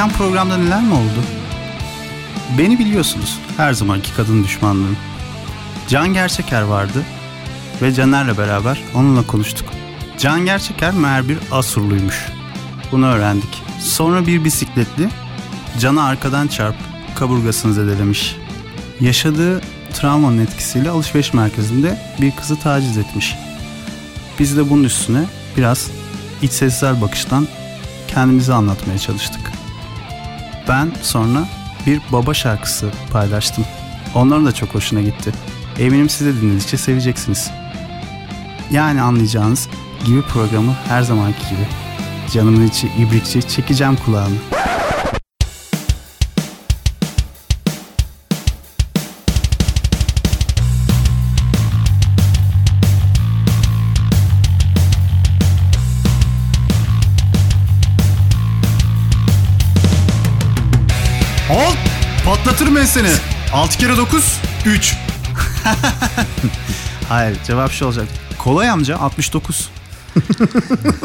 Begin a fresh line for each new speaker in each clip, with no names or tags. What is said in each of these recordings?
Geçen programda neler mi oldu? Beni biliyorsunuz. Her zamanki kadın düşmanlığım. Can Gerçeker vardı ve Caner'le beraber onunla konuştuk. Can Gerçeker meğer bir Asurluymuş. Bunu öğrendik. Sonra bir bisikletli Can'ı arkadan çarp kaburgasını zedelemiş. Yaşadığı travmanın etkisiyle alışveriş merkezinde bir kızı taciz etmiş. Biz de bunun üstüne biraz iç sesler bakıştan kendimizi anlatmaya çalıştık. Ben sonra bir baba şarkısı paylaştım. Onların da çok hoşuna gitti. Eminim siz de dinledikçe seveceksiniz. Yani anlayacağınız gibi programı her zamanki gibi. Canımın içi ibrikçi çekeceğim kulağını. Al patlatırım ben seni. 6 kere 9 3. Hayır cevap şu olacak. Kolay amca 69.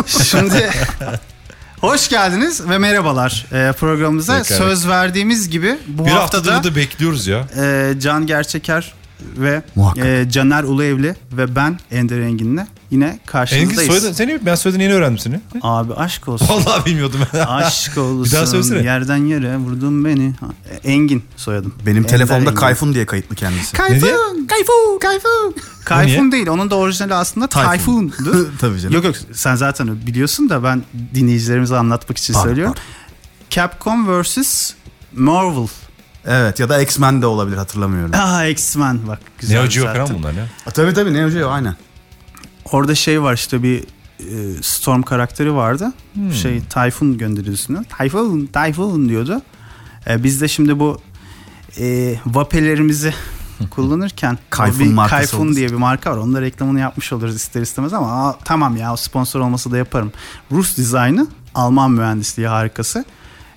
Şimdi hoş geldiniz ve merhabalar e, programımıza.
Tekrar.
Söz verdiğimiz gibi bu
Bir
haftada
haftadır da bekliyoruz ya.
e, Can Gerçeker ve
Muhakkak.
e, Caner Uluevli ve ben Ender Engin'le yine
Engin
karşınızdayız.
soyadın, seni ben soyadını yeni öğrendim seni.
Abi aşk olsun.
Vallahi bilmiyordum.
Aşk olsun.
Bir daha söylesene.
Yerden yere vurdun beni. Engin soyadım.
Benim
Ender
telefonda
Engin.
Kayfun diye kayıtlı kendisi.
Kayfun, Kayfun, Kayfun. Kayfun değil. Onun da orijinali aslında
Tayfun.
Tayfun'du.
Tabii canım.
yok yok sen zaten biliyorsun da ben dinleyicilerimize anlatmak için
Pardon,
söylüyorum. Capcom vs. Marvel.
Evet ya da X-Men de olabilir hatırlamıyorum.
Aa X-Men bak güzel.
Neo Geo falan bunlar ne?
A, tabii tabii Neo Geo aynen.
Orada şey var işte bir e, Storm karakteri vardı.
Hmm.
Şey Tayfun gönderiyorsun. Tayfun, Tayfun diyordu. E, biz de şimdi bu e, vapelerimizi kullanırken
Kayfun
bir Kayfun diye bir marka var. Onun da reklamını yapmış oluruz ister istemez ama aa, tamam ya sponsor olmasa da yaparım. Rus dizaynı, Alman mühendisliği harikası.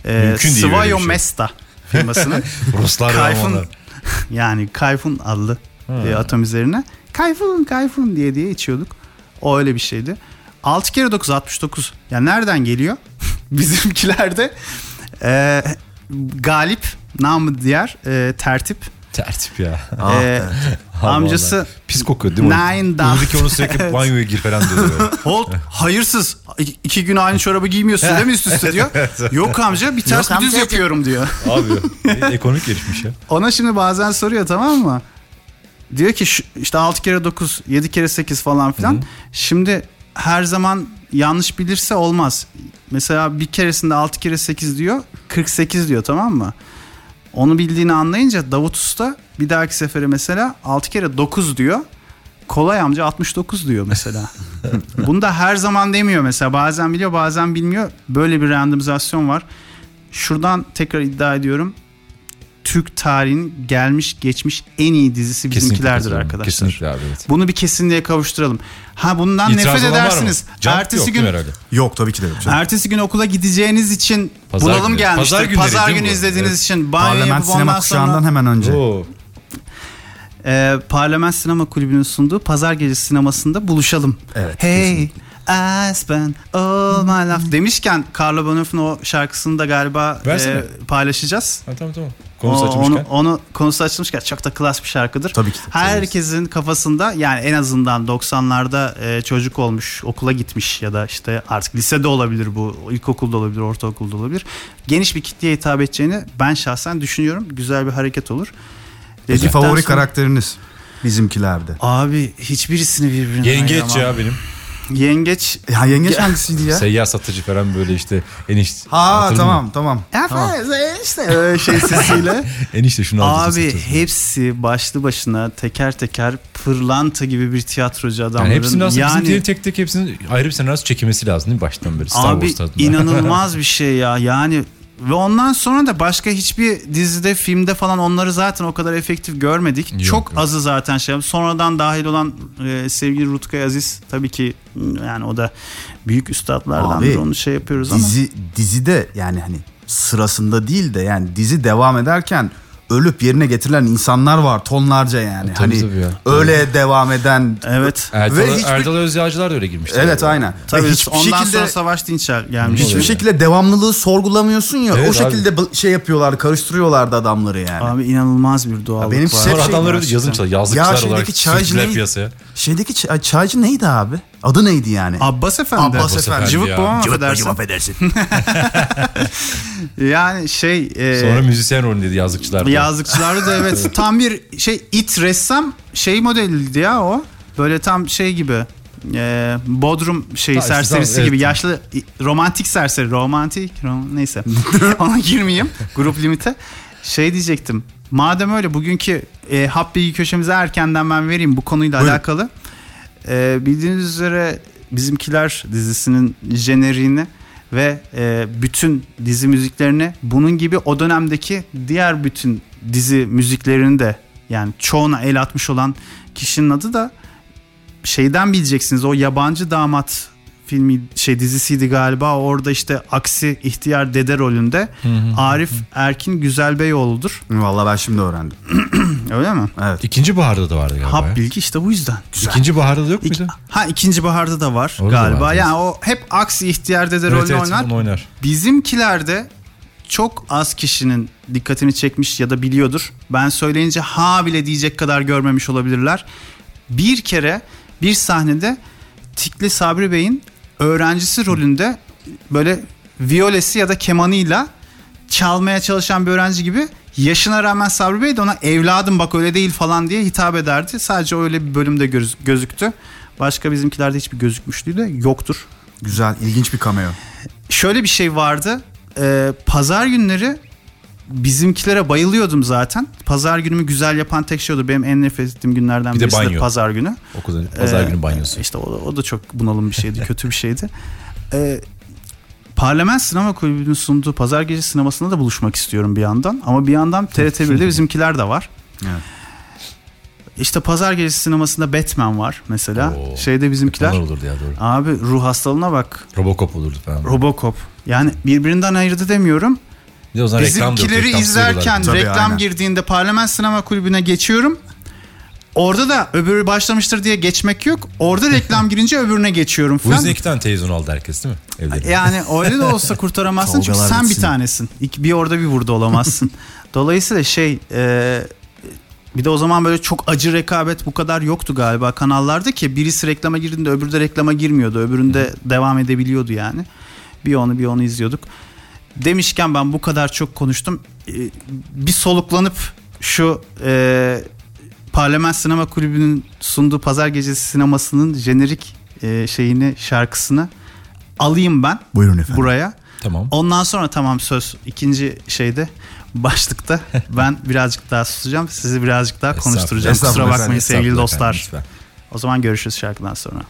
E, Svoyo
şey.
Mesta firmasının
Ruslar
Kayfun yani Kayfun adlı e, atom üzerine Kayfun Kayfun diye diye içiyorduk. O öyle bir şeydi. 6 kere 9 69. Yani nereden geliyor? Bizimkilerde e, galip namı diğer e, tertip
Tertip ya.
Ah,
e,
evet.
amcası.
Pis kokuyor değil mi?
Nine down.
Buradaki onu sürekli banyoya gir falan diyor.
Hold hayırsız iki gün aynı çorabı giymiyorsun değil mi üst üste diyor. Yok amca bir ters
Yok
bir düz
amca.
yapıyorum diyor.
Abi e, ekonomik gelişmiş ya.
Ona şimdi bazen soruyor tamam mı? Diyor ki şu- işte 6 kere 9, 7 kere 8 falan filan. Şimdi her zaman yanlış bilirse olmaz. Mesela bir keresinde 6 kere 8 diyor, 48 diyor tamam mı? Onu bildiğini anlayınca Davut Usta bir dahaki sefere mesela 6 kere 9 diyor. Kolay amca 69 diyor mesela. Bunu da her zaman demiyor mesela. Bazen biliyor bazen bilmiyor. Böyle bir randomizasyon var. Şuradan tekrar iddia ediyorum. Türk tarihinin gelmiş geçmiş en iyi dizisi bizimkilerdir
katılıyorum.
arkadaşlar.
Kesinlikle abi evet.
Bunu bir kesinliğe kavuşturalım. Ha bundan
İtiraz
nefret edersiniz. Ertesi
yok
gün
herhalde?
Yok tabii ki de yok. canım.
ertesi gün okula gideceğiniz için
Pazar
bunalım
günü.
gelmiştir.
Pazar
Pazar,
günleri değil
günü izlediğiniz
Evet.
için banyo
Parlament sinema kuşağından
sonra
hemen önce.
Oo.
e, Parlament Sinema Kulübü'nün sunduğu Pazar Gecesi sinemasında buluşalım.
Evet,
Hey I spend all my life demişken Carlo Bonoff'un o şarkısını da galiba
Versene.
e, paylaşacağız.
Ha, tamam tamam. Konusu
O-
açılmışken.
Onu, onu konusu açılmışken çok da klas bir şarkıdır.
Tabii ki de.
Herkesin kafasında yani en azından 90'larda e, çocuk olmuş, okula gitmiş ya da işte artık lisede olabilir bu, ilkokulda olabilir, ortaokulda olabilir. Geniş bir kitleye hitap edeceğini ben şahsen düşünüyorum. Güzel bir hareket olur.
Peki
Dedikten
favori
sonra-
karakteriniz bizimkilerde?
Abi hiçbirisini birbirine
Yengeç
ayıramam.
ya benim.
Yengeç.
Ya yengeç
Ya-
hangisiydi ya?
Seyyar satıcı falan böyle işte enişte.
Ha
Hatırladın mı?
tamam tamam. tamam.
işte öyle şey sesiyle.
Enişte şunu al.
Abi hepsi başlı başına teker teker pırlanta gibi bir tiyatrocu adamların.
Yani hepsinin aslında
yani,
bizimkilerin tek tek hepsinin ayrı bir senaryosu çekilmesi lazım değil mi baştan beri? Star
Abi
Wars
inanılmaz bir şey ya. Yani ve ondan sonra da başka hiçbir dizide, filmde falan onları zaten o kadar efektif görmedik.
Yok,
Çok
yok.
azı zaten şey. Sonradan dahil olan e, sevgili Rutkay Aziz tabii ki yani o da büyük üstadlardandır.
Abi,
Onu şey yapıyoruz ama.
Dizi dizide yani hani sırasında değil de yani dizi devam ederken ölüp yerine getirilen insanlar var tonlarca yani.
Tabii,
hani
tabii ya.
öyle devam eden
Evet.
Erdal,
Ve hiçbir-
Erdal Özyağcılar da öyle girmişler.
Evet aynen.
Tabii
Ve hiçbir
ondan
şekilde
sonra Savaş Dinçer gelmiş.
hiçbir şekilde devamlılığı sorgulamıyorsun ya.
Evet
o
abi.
şekilde bu- şey yapıyorlar, karıştırıyorlardı adamları yani.
Abi inanılmaz bir doğallık
benim
var.
Sonra
şey
adamları
var
yazmışlar.
Ya
Yazlıkçılar
şeydeki
olarak
çaycı
sürdüler
neydi?
piyasaya.
Şeydeki çay- çaycı neydi abi? Adı neydi yani?
Abbas Efendi.
Abbas Efendi
Cıvık
ya.
bu ama
Cıvık
affedersin.
affedersin.
Yani şey... e,
Sonra müzisyen rolündeydi yazlıkçılarda.
Yazlıkçılarda da evet tam bir şey it ressam şey modeliydi ya o. Böyle tam şey gibi e, Bodrum şey
Ha, işte
serserisi
tamam,
gibi
evet.
yaşlı i- romantik serseri romantik rom- neyse ona girmeyeyim grup limite şey diyecektim madem öyle bugünkü e, hap bilgi köşemize erkenden ben vereyim bu konuyla
Buyurun.
alakalı E, bildiğiniz üzere bizimkiler dizisinin jeneriğini ve e, bütün dizi müziklerini bunun gibi o dönemdeki diğer bütün dizi müziklerini de yani çoğuna el atmış olan kişinin adı da şeyden bileceksiniz o yabancı damat filmi şey dizisiydi galiba orada işte aksi ihtiyar dede rolünde Arif Erkin Güzelbeyoğlu'dur
Vallahi ben şimdi öğrendim.
öyle mi?
Evet.
İkinci baharda da vardı galiba.
Hap bilgi işte bu yüzden.
İkinci baharda da yok
İki-
muydu?
ha ikinci baharda da var
Orada da
galiba.
var,
yani o hep aksi ihtiyar dede
Evet,
rolünü
evet,
oynar.
oynar.
Bizimkilerde çok az kişinin dikkatini çekmiş ya da biliyordur. Ben söyleyince ha bile diyecek kadar görmemiş olabilirler. Bir kere bir sahnede Tikli Sabri Bey'in öğrencisi rolünde böyle violesi ya da kemanıyla çalmaya çalışan bir öğrenci gibi yaşına rağmen Sabri Bey de ona evladım bak öyle değil falan diye hitap ederdi. Sadece öyle bir bölümde göz- gözüktü. Başka bizimkilerde hiçbir gözükmüşlüğü de yoktur.
Güzel, ilginç bir cameo.
Şöyle bir şey vardı. Ee, pazar günleri bizimkilere bayılıyordum zaten. Pazar günümü güzel yapan tek şey odur. Benim en nefret ettiğim günlerden
Bir de
birisi de
banyo.
pazar günü.
Okulda pazar
Ee,
günü banyosu.
İşte o, o da çok bunalım bir şeydi, kötü bir şeydi. Ee, Parlament Sinema Kulübü'nün sunduğu Pazar Gece sinemasında da buluşmak istiyorum bir yandan. Ama bir yandan TRT1'de bizimkiler de var.
Evet.
İşte Pazar Gecesi sinemasında Batman var mesela.
Oo.
Şeyde bizimkiler.
Olurdu ya doğru.
Abi ruh hastalığına bak.
Robocop olurdu falan.
Robocop. Yani birbirinden ayırdı demiyorum.
Bir de o zaman reklam da yok,
Bizimkileri
reklam
izlerken.
Tabii,
reklam
aynen.
girdiğinde Parlament Sinema Kulübü'ne geçiyorum. Orada da öbürü başlamıştır diye geçmek yok. Orada reklam girince öbürüne geçiyorum
Bu
falan.
yüzden iki tane televizyon aldı herkes değil mi? Evde.
Yani öyle de olsa kurtaramazsın çünkü sen bir
bitsin.
tanesin. Bir orada bir burada olamazsın. Dolayısıyla şey e, bir de o zaman böyle çok acı rekabet bu kadar yoktu galiba kanallarda ki birisi reklama girdiğinde öbürü de reklama girmiyordu. Öbüründe devam edebiliyordu yani. Bir onu bir onu izliyorduk. Demişken ben bu kadar çok konuştum. E, bir soluklanıp şu e, Parlament Sinema Kulübü'nün sunduğu Pazar Gecesi sinemasının jenerik e, şeyini şarkısını alayım ben
Buyurun efendim.
buraya.
Tamam.
Ondan sonra tamam söz ikinci şeyde başlıkta ben birazcık daha susacağım. Sizi birazcık daha konuşturacağım. Kusura bakmayın sevgili dostlar.
efendim.
O zaman görüşürüz şarkıdan sonra.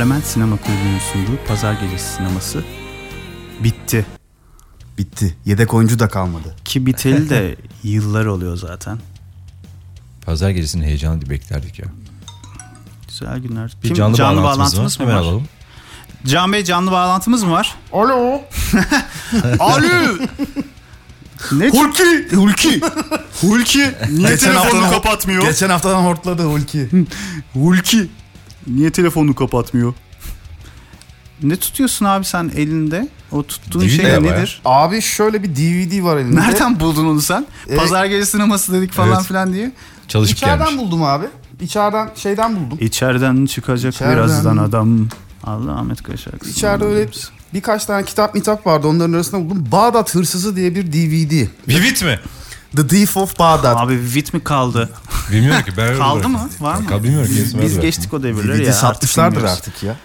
Parlament Sinema Kulübü'nün sunduğu Pazar Gecesi sineması bitti.
Bitti. Yedek oyuncu da kalmadı.
Ki biteli de yıllar oluyor zaten.
Pazar gecesinin heyecanı diye beklerdik ya.
Güzel günler.
Bir
Kim-
canlı, bağlantımız, var.
mı
Hemen
var?
alalım.
Can Bey canlı bağlantımız mı var?
Alo.
Alo. ne?
Hulki. Hulki.
Hulki. Niye telefonunu
haftadan-
kapatmıyor?
Geçen haftadan hortladı Hulki.
Hulki. Niye telefonunu kapatmıyor? Ne tutuyorsun abi sen elinde? O tuttuğun
DVD
şey
ya bayağı.
nedir?
Abi şöyle bir DVD var elimde.
Nereden buldun onu sen?
E,
Pazar gecesi sineması dedik falan
Evet.
filan diye.
Çalışıp
İçeriden
gelmiş.
buldum abi. İçeriden şeyden buldum.
İçeriden çıkacak
İçeriden.
birazdan adam. Allah Ahmet şarkısı.
İçeride öyle birkaç tane kitap mitap vardı onların arasında buldum. Bağdat Hırsızı diye bir DVD.
Vivit mi?
The Thief of Bağdat.
Abi Vit mi kaldı?
Bilmiyorum ki. Ben
Kaldı mı? Var mı?
Kaldı bilmiyorum.
Biz, biz geçtik o devirleri ya.
satmışlardır artık ya.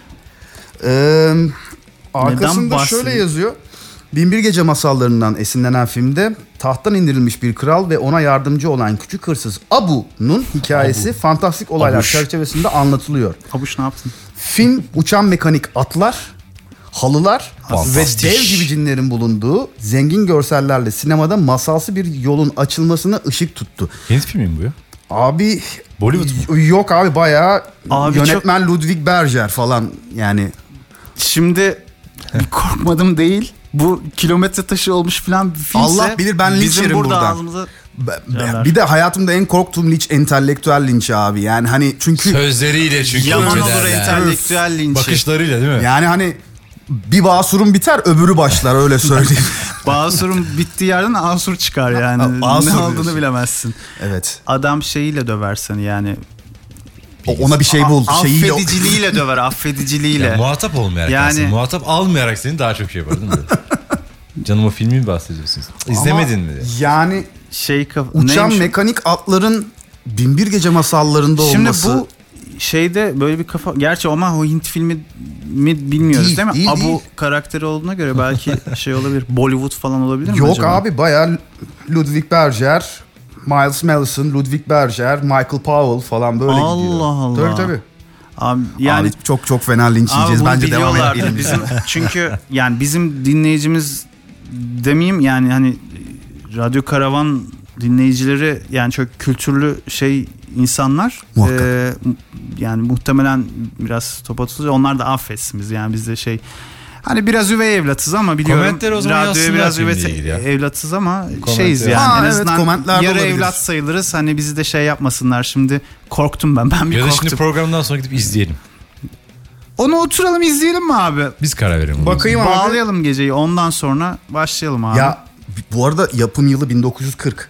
Ee, arkasında şöyle yazıyor. Binbir Gece masallarından esinlenen filmde tahttan indirilmiş bir kral ve ona yardımcı olan küçük hırsız Abu'nun hikayesi fantastik olaylar
Abuş.
çerçevesinde anlatılıyor.
Abuş ne yaptın?
Film uçan mekanik atlar, halılar
Fantastik.
ve dev gibi cinlerin bulunduğu zengin görsellerle sinemada masalsı bir yolun açılmasına ışık tuttu.
Yeni film mi bu ya?
Abi
Bollywood mu?
Yok abi bayağı
Abi
yönetmen Ludwig Berger falan yani.
Şimdi bir korkmadım değil. Bu kilometre taşı olmuş filan bir filmse
Allah bilir ben linç
bizim
yerim
burada
buradan.
ağzımıza Yerler.
Bir de hayatımda en korktuğum linç entelektüel linç abi. Yani hani çünkü
Sözleriyle çünkü.
yaman olur entelektüel linçi.
Bakışlarıyla değil mi?
yani hani bir basurun biter öbürü başlar öyle söyleyeyim.
Basur'un bittiği yerden Asur çıkar yani.
A- Asur
ne
diyorsun.
olduğunu bilemezsin.
evet.
Adam şeyiyle döver seni yani.
O- Ona bir şey bul. Şeyiyle
affediciliğiyle döver, affediciliğile.
Ya, muhatap olmayarak
Yani-
aslında. Muhatap almayarak seni daha çok şey yapar değil mi? Canım o filmi mi bahsediyorsunuz? İzlemedin mi?
Yani
şey kaf-
uçan
neymiş
mekanik atların Binbir Gece masallarında
Şimdi
olması.
bu şeyde böyle bir kafa... Gerçi ama o Hint filmi mi bilmiyoruz
Değil,
değil, mi?
değil,
Abu
değil.
karakteri olduğuna göre belki şey olabilir. Bollywood falan olabilir mi
Yok
acaba?
abi bayağı Ludwig Berger, Miles Mellison, Ludwig Berger, Michael Powell falan böyle gidiyor.
Allah Allah.
Tabii tabii.
Abi yani
Abi çok çok fena linç yiyeceğiz. Bence devam edelim.
Bizim çünkü yani bizim dinleyicimiz demeyeyim yani hani radyo karavan dinleyicileri yani çok kültürlü şey insanlar.
Muhakkak.
Ee, yani muhtemelen biraz top atılacak. Onlar da affetsin bizi. Yani biz de şey Hani biraz üvey evlatız ama biliyorum.
Komentleri o zaman
radyoya biraz üvey
ya.
evlatız ama şeyiz yani.
Ha,
en
evet,
azından
komentler
yarı
olabilir.
evlat sayılırız. Hani bizi de şey yapmasınlar şimdi. Korktum ben. Ben bir
Ya da
korktum.
şimdi programdan sonra gidip izleyelim.
Onu oturalım izleyelim mi abi?
Biz karar verelim.
Bakayım abi.
Bağlayalım geceyi. Ondan sonra başlayalım abi.
Ya bu arada yapım yılı 1940.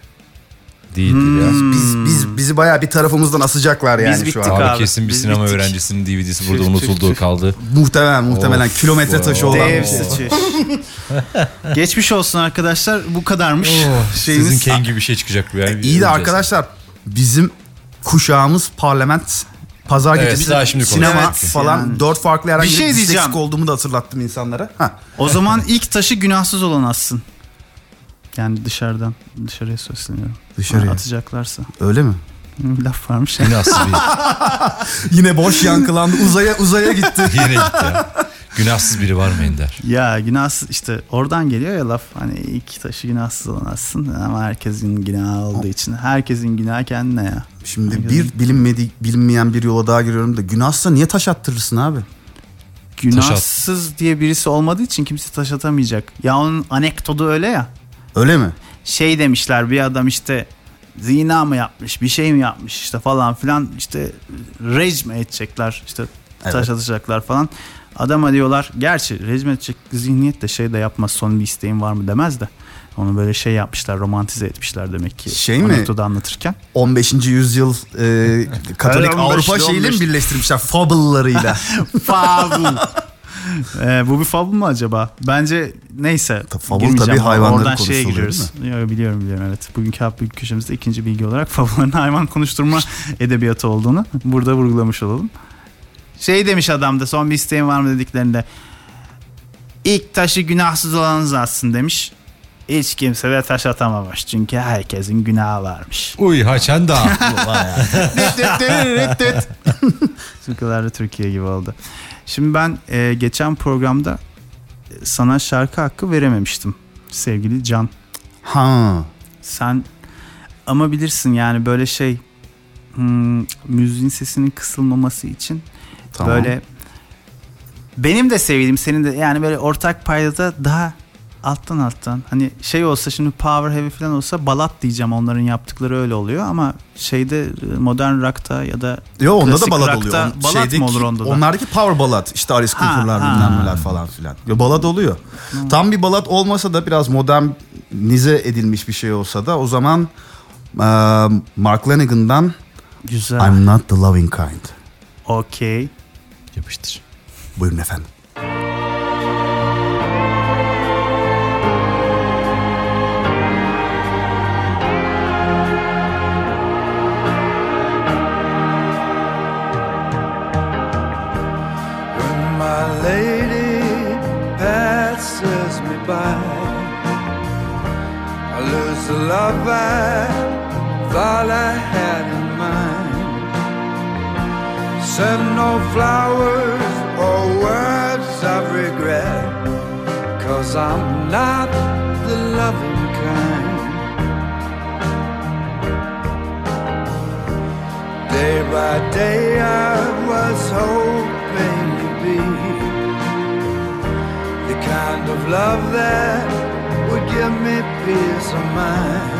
Değildir ya.
Biz biz bizi bayağı bir tarafımızdan asacaklar yani
Hmm. Biz
şu an.
Abi,
abi,
kesin bir
biz
sinema
bittik.
öğrencisinin DVD'si burada unutulduğu
tüh.
kaldı.
Muhtemelen muhtemelen
Of,
kilometre taşı olan.
Geçmiş olsun arkadaşlar. Bu kadarmış. Şeyimiz.
Sizin Ken gibi bir şey çıkacak yani.
İyi de arkadaşlar bizim kuşağımız parlament pazar
Evet,
gecesi
daha şimdi
sinema
konuştuk.
falan
Yani.
dört farklı herhangi
Bir şey diyeceğim.
olduğumu da hatırlattım insanlara. Ha.
O zaman ilk taşı günahsız olan atsın. Yani dışarıdan dışarıya sesleniyorum.
Dışarıya.
Atacaklarsa.
Öyle mi?
Bir laf varmış ya.
Günahsız bir
Yine boş yankılandı uzaya uzaya gitti.
yine gitti. Günahsız biri var mı Ender?
Ya günahsız işte oradan geliyor ya laf hani ilk taşı günahsız olan atsın ama herkesin günahı olduğu için herkesin günahı kendine ya.
Şimdi bir bilinmedi, bilinmeyen bir yola daha giriyorum da günahsa niye taş attırırsın abi?
Günahsız diye birisi olmadığı için kimse taş atamayacak. Ya onun anekdotu öyle ya.
Öyle mi?
Şey demişler bir adam işte zina mı yapmış bir şey mi yapmış işte falan filan işte rage mi edecekler işte taş
Evet.
atacaklar falan. Adama diyorlar gerçi mi edecek zihniyet de şey de yapmaz son bir isteğin var mı demez de. Onu böyle şey yapmışlar romantize etmişler demek ki.
Şey mi?
Anlatırken.
15. yüzyıl e, Katolik Avrupa
15'li,
şeyiyle mi
15'li.
birleştirmişler fable'larıyla?
Fable. Ee, bu bir fable mı acaba? Bence neyse. Girmeyeceğim
tabii hayvanların
Oradan şeye giriyoruz. Yo, biliyorum biliyorum evet. Bugünkü hap büyük köşemizde ikinci bilgi olarak fable'ların hayvan konuşturma edebiyatı olduğunu burada vurgulamış olalım. Şey demiş adam da son bir isteğin var mı dediklerinde. İlk taşı günahsız olanınız atsın demiş. Hiç kimse de taş atamamış. Çünkü herkesin günahı varmış.
Uy haçan da.
Türküler de Türkiye gibi oldu. Şimdi ben e, geçen programda e, sana şarkı hakkı verememiştim sevgili Can.
Ha.
Sen ama bilirsin yani böyle şey hmm, müziğin sesinin kısılmaması için
Tamam.
böyle benim de sevdiğim senin de yani böyle ortak paydada daha alttan alttan hani şey olsa şimdi power heavy falan olsa balat diyeceğim onların yaptıkları öyle oluyor ama şeyde e, modern rock'ta ya da
Yo onda da
rock'ta
oluyor. On-
balat
şeydeki-
mı olur onda da?
Onlardaki power ballad işte Alice Cooper'lar bilmem neler falan filan. Yo, balad oluyor. Tam bir balad olmasa da biraz modernize edilmiş bir şey olsa da o zaman e, Mark Lanigan'dan
Güzel.
I'm Not The Loving Kind.
Okey.
Yapıştır.
Buyurun efendim.
I lose the love I thought I had in mind. Send no flowers or words of regret, cause I'm not the loving kind. Day by day I was hoping kind of love that would give me peace of mind.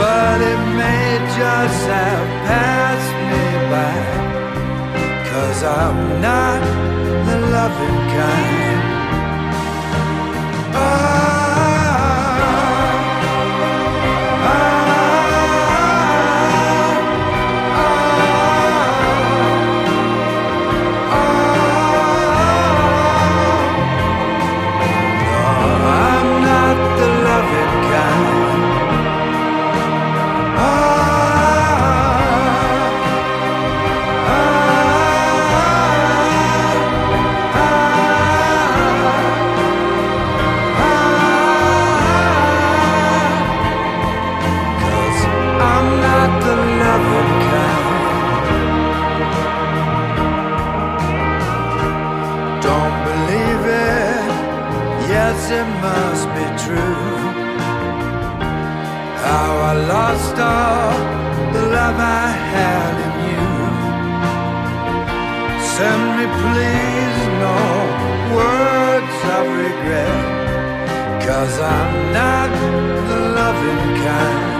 But it may just have passed me by, cause I'm not the loving kind. I'm it must be true. How I lost all the love I had in you. Send me, please, no words of regret. Cause I'm not the loving kind.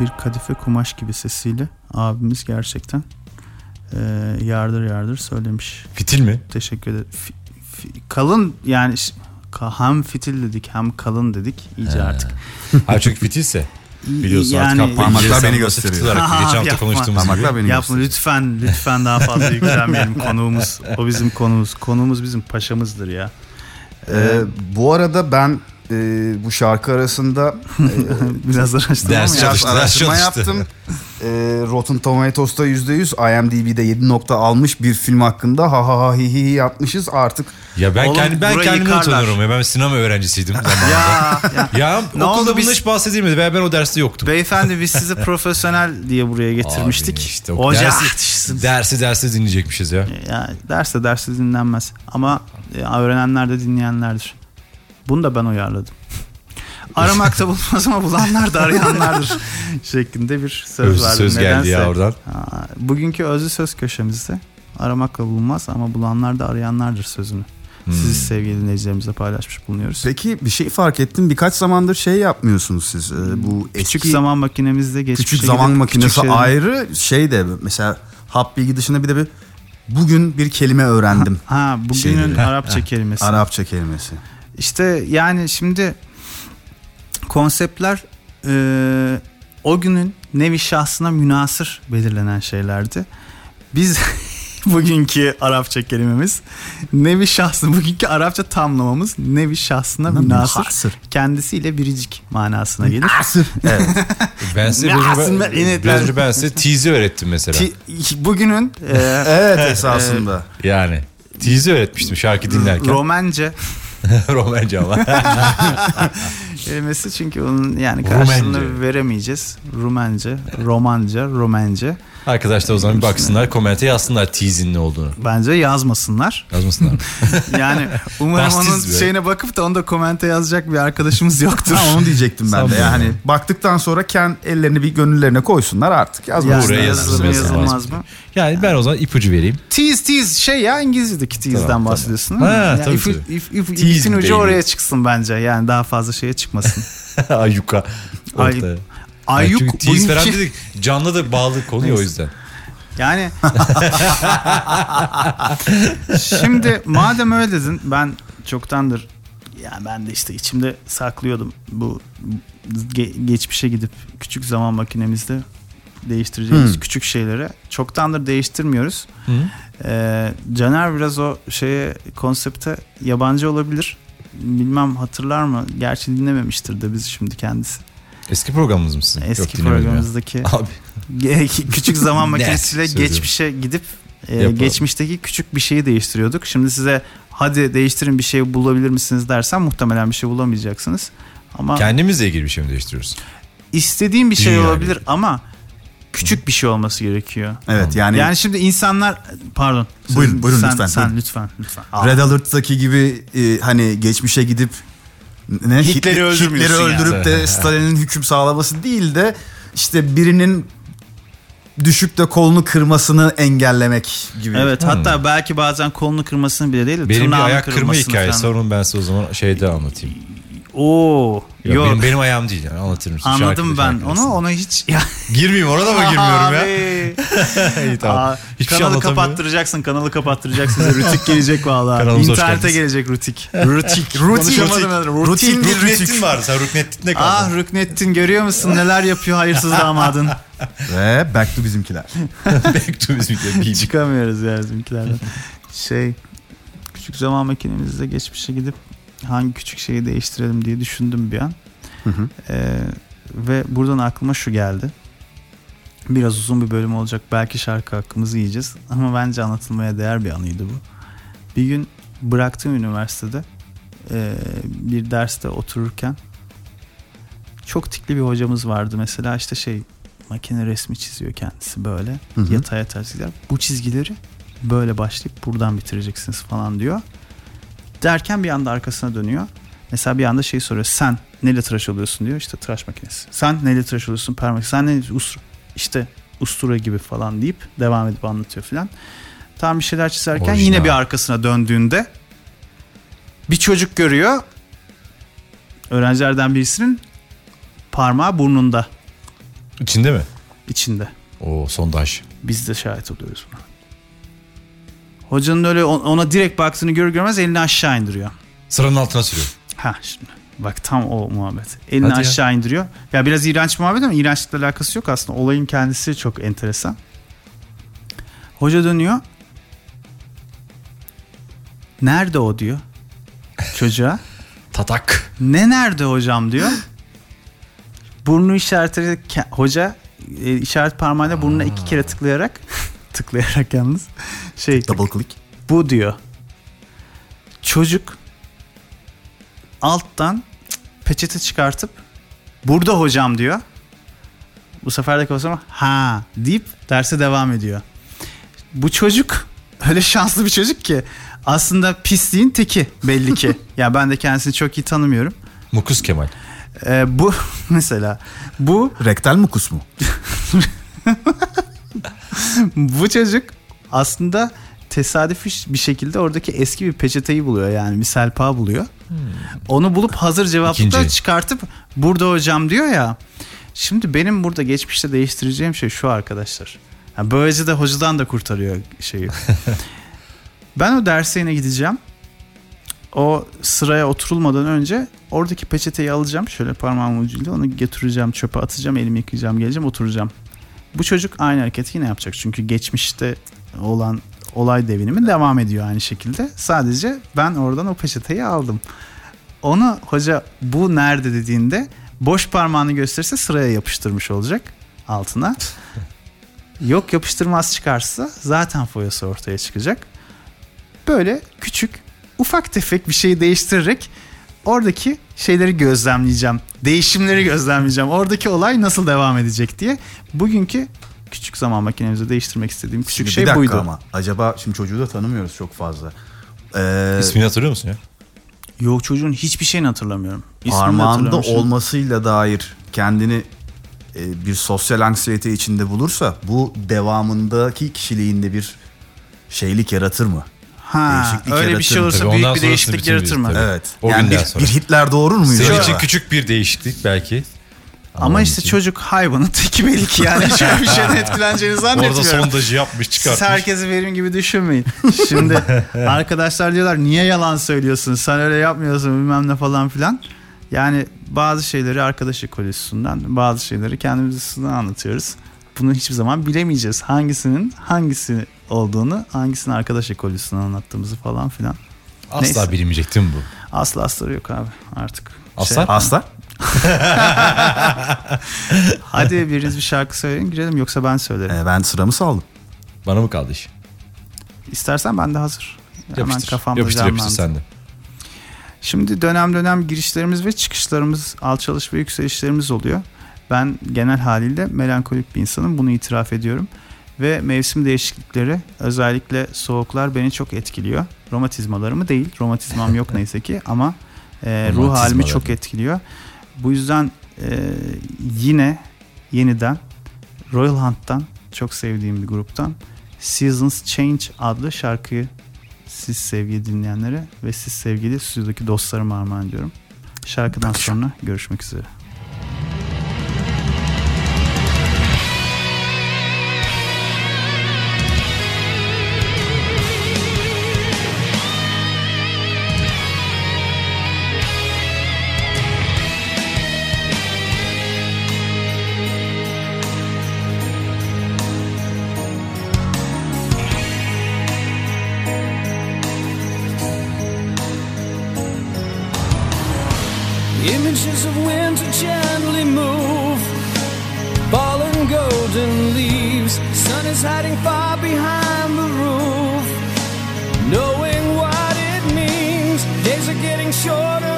Bir kadife kumaş gibi sesiyle abimiz gerçekten e, yardır yardır söylemiş.
Fitil mi?
Teşekkür ederim. Fi- fi- kalın yani hem fitil dedik hem kalın dedik iyice
He.
artık.
Hayır çünkü fitilse. Biliyorsun
Yani-
artık
Parmaklar beni gösteriyor.
Aha,
geçen hafta konuştuğumuz
Parmaklar
gibi.
beni
Yapma
gösteriyor.
lütfen lütfen daha fazla yüklenmeyelim konuğumuz. O bizim konuğumuz. Konuğumuz bizim paşamızdır ya.
Ee, bu arada ben e, bu şarkı arasında e,
Biraz araştırma
Ders
mı?
Çalıştı,
biraz araştırma
çalıştı.
yaptım. Ee, Rotten Tomatoes'ta %100, IMDb'de 7 nokta almış bir film hakkında ha ha ha hi hi hi yapmışız artık.
Ya ben
Oğlum,
kendi ben kendimi
yıkarlar.
utanıyorum ya. Ben sinema öğrencisiydim zamanında.
Ya, ya.
ya
Ne
okulda bunun hiç bahsedilmedi ve ben o derste yoktum.
Beyefendi biz sizi profesyonel diye buraya getirmiştik.
Abi işte o
Hoca
dersi, dersi dersi dinleyecekmişiz ya.
Ya derse derse dinlenmez. Ama e, öğrenenler de dinleyenlerdir. Bunu da ben uyarladım. Aramakta bulmaz ama bulanlar da arayanlardır şeklinde bir söz
Özlü
verdim.
söz geldi
Nedense.
ya oradan.
Bugünkü özlü söz köşemizde aramakla bulunmaz ama bulanlar da arayanlardır sözünü siz sevgili dinleyicilerimizle paylaşmış bulunuyoruz.
Peki bir şey fark ettim. Birkaç zamandır şey yapmıyorsunuz siz. Ee, bu
Küçük
eski
zaman makinemizde geçmişe
küçük zaman makinesi
küçük
ayrı şey de mesela hap bilgi dışında bir de bir bugün bir kelime öğrendim.
Ha bugünün
şeyleri.
Arapça kelimesi.
Arapça kelimesi.
İşte yani şimdi konseptler e, o günün nevi şahsına münasır belirlenen şeylerdi. Biz bugünkü Arapça kelimemiz nevi şahsına bugünkü Arapça tamlamamız nevi şahsına münasır
Münhasır.
kendisiyle biricik manasına gelir.
Evet.
Ben size
Ne
biraz, önce ben size tease'i öğrettim mesela.
Ti- bugünün e,
evet esasında.
yani tease'i öğretmiştim şarkı dinlerken.
Romence
Romence ama.
kelimesi çünkü onun yani karşılığını
Rumence.
veremeyeceğiz. Rumence, Romanca, Romence.
Arkadaşlar o zaman bir baksınlar komente yazsınlar tease'in ne olduğunu.
Bence yazmasınlar.
Yazmasınlar.
Yani umarım
Bastiz
onun
böyle.
şeyine bakıp da onu da komente yazacak bir arkadaşımız yoktur.
Ha, onu diyecektim ben de. Yani baktıktan sonra kendi ellerini bir gönüllerine koysunlar artık. Yazmasınlar.
Buraya
yazılır mı
yazılmaz mı? yani ben o zaman ipucu vereyim.
Tease tease şey ya İngilizce'deki tease'den
Tamam,
bahsediyorsun
tamam.
değil mi?
Ha,
Yani
tabii,
if-
tabii.
if- if-
Tease
ucu oraya çıksın bence. Yani daha fazla şeye çıkmasın.
Ayyuka.
Ay-. Ayyuk
Yani tease falan
bugünkü-
dedik canlı da bağlı konuyor o yüzden.
Yani şimdi madem öyle dedin ben çoktandır yani ben de işte içimde saklıyordum bu ge- geçmişe gidip küçük zaman makinemizde değiştireceğimiz
Hmm.
küçük şeyleri çoktandır değiştirmiyoruz.
Hı?
Ee, Caner biraz o şeye konsepte yabancı olabilir. Bilmem hatırlar mı? Gerçi dinlememiştir de biz şimdi kendisi.
Eski programımız mısın?
Eski
Yok,
programımızdaki
Abi
küçük zaman makinesiyle geçmişe gidip e,
Yapalım.
geçmişteki küçük bir şeyi değiştiriyorduk. Şimdi size hadi değiştirin bir şey bulabilir misiniz dersen muhtemelen bir şey bulamayacaksınız. Ama
kendimizle ilgili bir şey mi değiştiriyoruz?
istediğim bir şey
Dünya
olabilir
gibi.
ama küçük bir şey olması gerekiyor.
Evet yani,
Yani şimdi insanlar pardon.
Buyurun, buyurun
sen,
lütfen,
Sen
buyurun.
lütfen lütfen.
Red Alert'taki gibi e, hani geçmişe gidip ne
Hitler'i
Hitler-
öldürmüyorsun
Hitler'i
yani.
öldürüp de Stalin'in hüküm sağlaması değil de işte birinin düşüp de kolunu kırmasını engellemek gibi.
Evet hatta belki bazen kolunu kırmasını bile değil de
Benim bir ayak kırma
kırmasını
hikayesi var onu ben size o zaman şeyde anlatayım.
Oo.
Yok,
Yok.
Benim, benim ayağım değil yani anlatır mısın?
Anladım
Şarkıda,
ben
şarkı
onu ona hiç ya
Girmeyeyim orada mı girmiyorum ya? İyi tamam.
Aa,
Hiçbir şey
kanalı
anlatamıyorum.
kapattıracaksın, kanalı kapattıracaksın. Size Rütik gelecek
hoş
İnternete gelecek Rütik. Rütik. Konuşamadım ben.
Rutin
Rutin.
bir
Ruknettin var. Sen Ruknettin'de kaldın.
Ah Rüknettin görüyor musun neler yapıyor hayırsız damadın.
Ve back to bizimkiler.
Back to bizimkiler.
Çıkamıyoruz ya bizimkilerden. Şey küçük zaman makinemizde geçmişe gidip hangi küçük şeyi değiştirelim diye düşündüm bir an.
Hı hı.
Ee, ve buradan aklıma şu geldi. Biraz uzun bir bölüm olacak. Belki şarkı hakkımızı yiyeceğiz. Ama bence anlatılmaya değer bir anıydı bu. Bir gün bıraktığım üniversitede e, bir derste otururken çok tikli bir hocamız vardı. Mesela işte şey makine resmi çiziyor kendisi böyle.
Hı hı.
Yatay yatay çizgiler. Bu çizgileri böyle başlayıp buradan bitireceksiniz falan diyor. Derken bir anda arkasına dönüyor. Mesela bir anda şey soruyor. Sen neyle tıraş oluyorsun diyor. İşte tıraş makinesi. Sen neyle tıraş oluyorsun? Permak. Sen ne ustura? İşte ustura gibi falan deyip devam edip anlatıyor filan. Tam bir şeyler çizerken
Orijinal.
yine bir arkasına döndüğünde bir çocuk görüyor. Öğrencilerden birisinin parmağı burnunda
İçinde mi?
içinde.
O sondaj.
Biz de şahit oluyoruz buna. Hocanın öyle on- ona direkt baktığını görür görmez elini aşağı indiriyor.
Sıranın altına sürüyor.
Ha şimdi bak tam o muhabbet. Elini
Hadi ya.
aşağı indiriyor. Ya biraz iğrenç muhabbet ama iğrençlikle alakası yok aslında. Olayın kendisi çok enteresan. Hoca dönüyor. Nerede o diyor çocuğa.
Tatak.
Ne nerede hocam diyor. Burnu işaretleyerek hoca e, işaret parmağıyla burnuna iki kere tıklayarak tıklayarak yalnız şey
Double click.
bu diyor. Çocuk alttan peçete çıkartıp burada hocam diyor. Bu sefer de kafasına ha deyip derse devam ediyor. Bu çocuk öyle şanslı bir çocuk ki aslında pisliğin teki belli ki. ya ben de kendisini çok iyi tanımıyorum.
Mukus Kemal.
Ee, bu mesela bu
Rektal mukus mu?
bu çocuk aslında tesadüfi bir şekilde oradaki eski bir peçeteyi buluyor yani bir selpa buluyor. Onu bulup hazır cevaplıklar
İkinci.
çıkartıp burada hocam diyor ya. Şimdi benim burada geçmişte değiştireceğim şey şu arkadaşlar. Yani böylece de hocadan da kurtarıyor şeyi. ben o derse yine gideceğim. O sıraya oturulmadan önce oradaki peçeteyi alacağım. Şöyle parmağımın ucuyla onu götüreceğim çöpe atacağım. Elimi yıkayacağım geleceğim oturacağım. Bu çocuk aynı hareketi yine yapacak. Çünkü geçmişte olan olay devinimi devam ediyor aynı şekilde. Sadece ben oradan o peçeteyi aldım. Onu hoca bu nerede dediğinde boş parmağını gösterirse sıraya yapıştırmış olacak altına. Yok yapıştırmaz çıkarsa zaten foyası ortaya çıkacak. Böyle küçük ufak tefek bir şeyi değiştirerek oradaki şeyleri gözlemleyeceğim. Değişimleri gözlemleyeceğim. Oradaki olay nasıl devam edecek diye. Bugünkü küçük zaman makinemizi değiştirmek istediğim küçük
Şimdi
şey
bir dakika
buydu.
ama acaba şimdi çocuğu da tanımıyoruz çok fazla. Ee,
İsmini hatırlıyor musun ya?
Yok çocuğun hiçbir şeyini hatırlamıyorum. İsmini
parmağında olmasıyla dair kendini e, bir sosyal anksiyete içinde bulursa bu devamındaki kişiliğinde bir şeylik yaratır mı?
Ha,
değişiklik
öyle bir şey olursa
Tabii
büyük
ondan
bir değişiklik
bütün
yaratır mı?
tabii.
Evet.
O
yani
günden
bir,
sonra.
bir Hitler doğurur muyuz?
Senin
acaba?
için küçük bir değişiklik belki.
Ama işte çocuk hayvanın teki belki yani şöyle bir şeyden etkileneceğini
Orada
zannetmiyorum.
sondajı yapmış
Siz
çıkartmış.
herkesi benim gibi düşünmeyin. Şimdi arkadaşlar diyorlar niye yalan söylüyorsun sen öyle yapmıyorsun bilmem ne falan filan. Yani bazı şeyleri arkadaş ekolojisinden bazı şeyleri kendimiz üstünden anlatıyoruz. Bunu hiçbir zaman bilemeyeceğiz. Hangisinin hangisi olduğunu hangisinin arkadaş ekolojisinden anlattığımızı falan filan.
Asla
Neyse.
bilinmeyecek değil mi bu?
Asla astarı yok abi artık.
Aslar?
Asla.
Hadi biriniz bir şarkı söyleyin girelim yoksa ben söylerim.
Ee, ben sıramı saldım.
Bana mı kaldı iş?
İstersen ben de hazır. Hemen
Yapıştır.
kafamda
yapıştır yapıştır
canlandı.
sen de.
Şimdi dönem dönem girişlerimiz ve çıkışlarımız, alçalış ve yükselişlerimiz oluyor. Ben genel haliyle melankolik bir insanım. Bunu itiraf ediyorum. Ve mevsim değişiklikleri özellikle soğuklar beni çok etkiliyor. Romatizmalarımı değil. Romatizmam yok neyse ki ama e, ruh halimi çok etkiliyor. Bu yüzden e, yine yeniden Royal Hunt'tan çok sevdiğim bir gruptan Seasons Change adlı şarkıyı siz sevgili dinleyenlere ve siz sevgili stüdyodaki dostlarıma armağan ediyorum. Şarkıdan sonra görüşmek üzere.
Winter gently move, fallen golden leaves. Sun is hiding far behind the roof. Knowing what it means, days are getting shorter.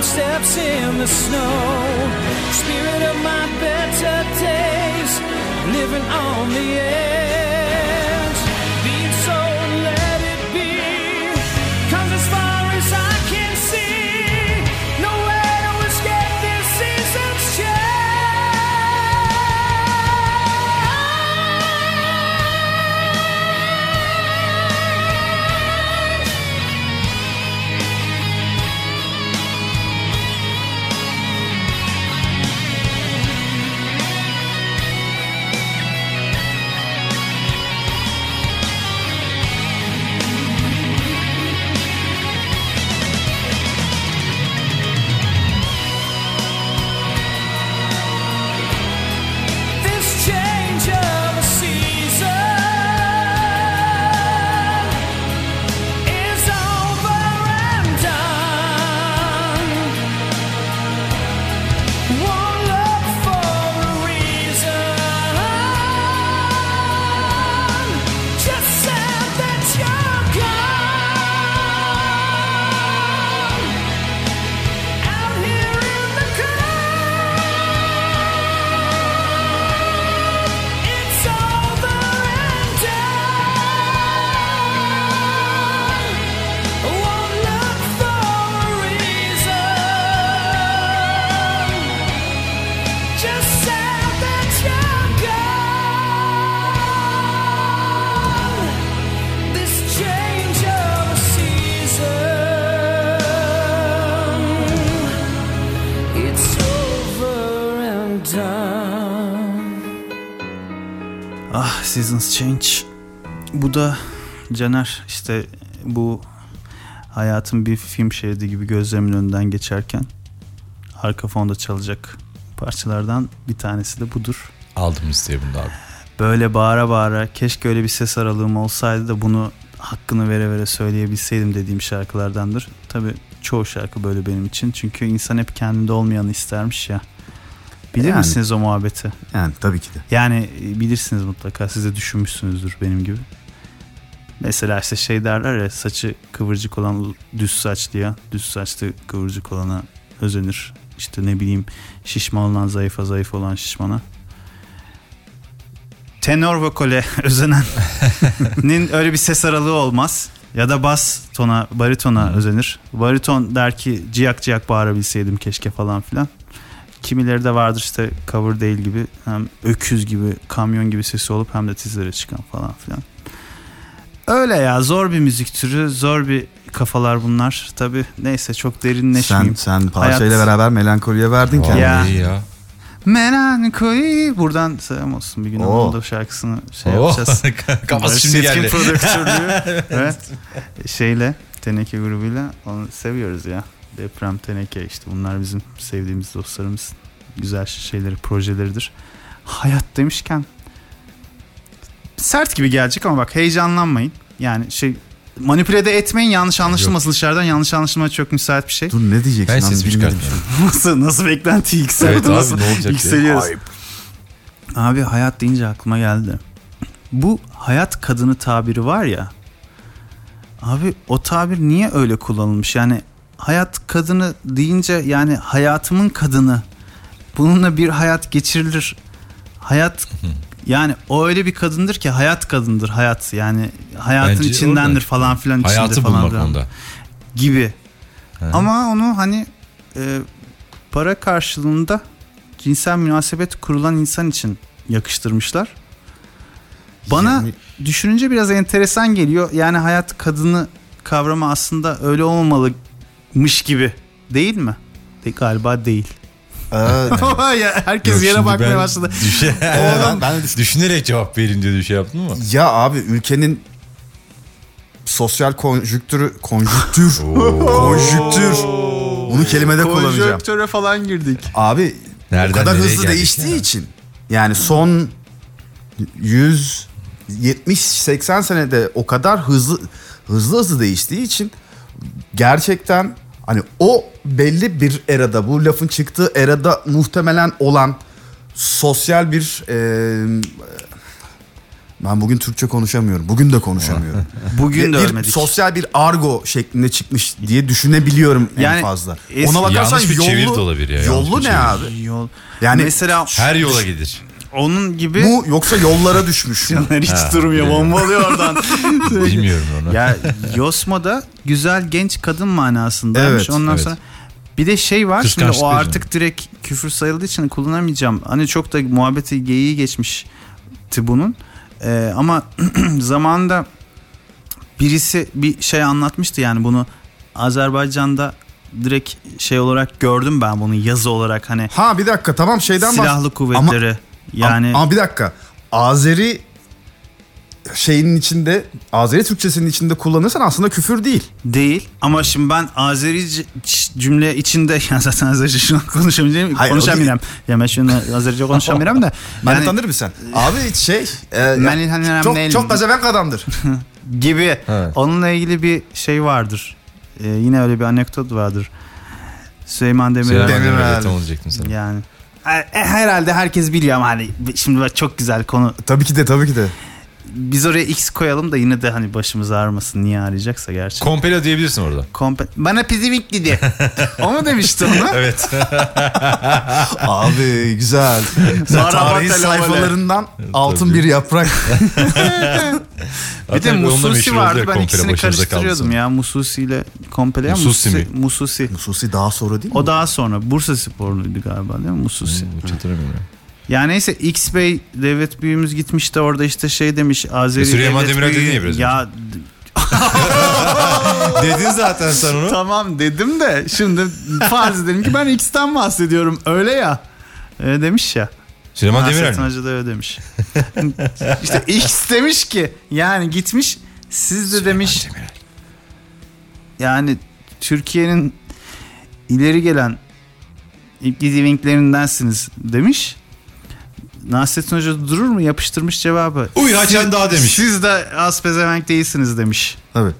Footsteps in the snow. Spirit of my better days, living on the edge. Seasons Change.
Bu da Caner işte bu hayatın bir film şeridi gibi gözlerimin önünden geçerken arka fonda çalacak parçalardan bir tanesi de budur.
Aldım listeye bunu abi.
Böyle bağıra bağıra keşke öyle bir ses aralığım olsaydı da bunu hakkını vere vere söyleyebilseydim dediğim şarkılardandır. Tabi çoğu şarkı böyle benim için. Çünkü insan hep kendinde olmayanı istermiş ya. Bilir
Yani.
misiniz o muhabbeti?
Yani tabii ki de.
Yani e, bilirsiniz mutlaka siz de düşünmüşsünüzdür benim gibi. Mesela işte şey derler ya saçı kıvırcık olan düz saçlıya, düz saçlı kıvırcık olana özenir. İşte ne bileyim şişman olan zayıfa, zayıf olan şişmana. Tenor vokale özenenin öyle bir ses aralığı olmaz. Ya da bas tona, baritona özenir. Bariton der ki ciyak ciyak bağırabilseydim keşke falan filan. Kimileri de vardır işte cover değil gibi hem öküz gibi kamyon gibi sesi olup hem de tizlere çıkan falan filan. Öyle ya zor bir müzik türü zor bir kafalar bunlar. Tabi neyse çok
Sen,
derinleşmeyeyim.
sen parçayla
Hayat-
beraber melankoliye verdin kendini.
Ya.
Ya.
Melankoli buradan selam olsun bir gün
Oo.
onun da şarkısını şey
Oh,
yapacağız.
Kafası şimdi geldi.
prodüktörlüğü ve şeyle Teneke grubuyla onu seviyoruz ya. Deprem Teneke işte bunlar bizim sevdiğimiz dostlarımız. Güzel şeyleri, projeleridir. Hayat demişken sert gibi gelecek ama bak heyecanlanmayın. Yani şey manipüle de etmeyin yanlış anlaşılmasın dışarıdan yanlış anlaşılmaya çok müsait bir şey.
Dur ne diyeceksin?
Ben
bilmiyorum.
çıkartmıyorum.
nasıl nasıl beklenti yükseldi
Evet abi,
nasıl
ne olacak ya?
yükseliyoruz.
Ayıp.
Abi hayat deyince aklıma geldi. Bu hayat kadını tabiri var ya. Abi o tabir niye öyle kullanılmış? Yani hayat kadını deyince yani hayatımın kadını. Bununla bir hayat geçirilir. Hayat yani o öyle bir kadındır ki hayat kadındır hayat yani hayatın
Bence
içindendir
orada.
falan filan içinde
Hayatı
falan filan
onda.
gibi.
He.
Ama onu hani e, para karşılığında cinsel münasebet kurulan insan için yakıştırmışlar. Bana
Yani-
düşününce biraz enteresan geliyor. Yani hayat kadını kavramı aslında öyle olmalımış gibi. Değil mi? De, galiba değil.
Ee,
Ya Herkes
Yok,
yere bakmaya
ben
başladı.
Düşe...
ben- ben düşün-
Düşünerek cevap verin diye şey yaptın mı?
ya abi ülkenin sosyal konjüktürü konjüktür konjüktür bunu kelimede kullanacağım.
Konjöktöre falan girdik.
Abi
Nereden
o kadar hızlı değiştiği
ya?
için yani son 100 70 80 senede o kadar hızlı hızlı hızlı değiştiği için gerçekten hani o belli bir erada bu lafın çıktığı erada muhtemelen olan sosyal bir e, Ben bugün Türkçe konuşamıyorum. Bugün de konuşamıyorum.
Bugün de
bir
ölmedik.
sosyal bir argo şeklinde çıkmış diye düşünebiliyorum en
Yani
fazla.
es-
Ona bakarsan
Yanlış bir
yollu,
çeviri de olabilir ya,
Yollu ne abi?
Yol.
Yani-
mesela
Her yola gidir.
Onun gibi
Bu yoksa yollara düşmüş. mü?
hiç durmuyor bombalıyor oradan.
Bilmiyorum onu.
ya Yosma'da güzel genç kadın manasındaymış.
Evet,
Ondan
evet.
sonra bir de şey var şimdi
Kıskançlık
o artık direkt küfür sayıldığı için kullanamayacağım. Hani çok da muhabbeti geyiği geçmişti bunun. Ee, ama zamanında birisi bir şey anlatmıştı yani bunu Azerbaycan'da direkt şey olarak gördüm ben bunu yazı olarak hani
Ha bir dakika tamam şeyden
silahlı kuvvetleri yani
Ama, ama bir dakika. Azeri şeyinin içinde Azeri Türkçesinin içinde kullanırsan aslında küfür değil.
Değil ama şimdi ben Azeri cümle içinde yani zaten Azerice şunu konuşamayacağım
Hayır,
konuşamayacağım. Ya ben şunu Azerice konuşamayacağım da.
Ben
yani
tanır mısın? Abi şey e, ya, çok, çok gazevenk adamdır.
gibi
Evet.
onunla ilgili bir şey vardır. Ee, yine öyle bir anekdot vardır. Süleyman Demirel.
Süleyman
Demirel.
Demirel'e tam olacaktım sana.
Yani herhalde herkes biliyor ama hani şimdi çok güzel konu.
tabii ki de tabii ki de.
Biz oraya X koyalım da yine de hani başımız ağrımasın niye arayacaksa gerçi.
Kompelo diyebilirsin orada.
Kompe- Bana pizivik dedi. o mu demişti onu?
Evet.
Abi güzel.
Maraba
Tarihin
televole.
sayfalarından altın bir yaprak.
Bir de Mususi vardı ben ikisini karıştırıyordum ya Mususi ile Kompele ya
Mususi mi?
Mususi.
Hususi daha sonra değil mi?
O daha sonra Bursa sporluydu galiba değil mi Mususi?
Hiç hatırlamıyorum. Ya.
Ya neyse X Bey devlet büyüğümüz gitmiş de orada işte şey demiş Azeri
E, Süleyman
devlet
Demirel
büyüğü-
ya biraz önce.
Ya
Dedin zaten sen onu.
tamam dedim de şimdi farz edelim ki ben X'ten bahsediyorum öyle ya. Öyle demiş ya.
Süleyman Demirel
Nasrettin
mi?
Hoca da öyle demiş. işte X demiş ki yani gitmiş siz de demiş yani Türkiye'nin ileri gelen ilk demiş. Nasrettin Hoca durur mu yapıştırmış cevabı.
Uy Haçan daha demiş.
Siz de az pezevenk değilsiniz demiş.
Tabii.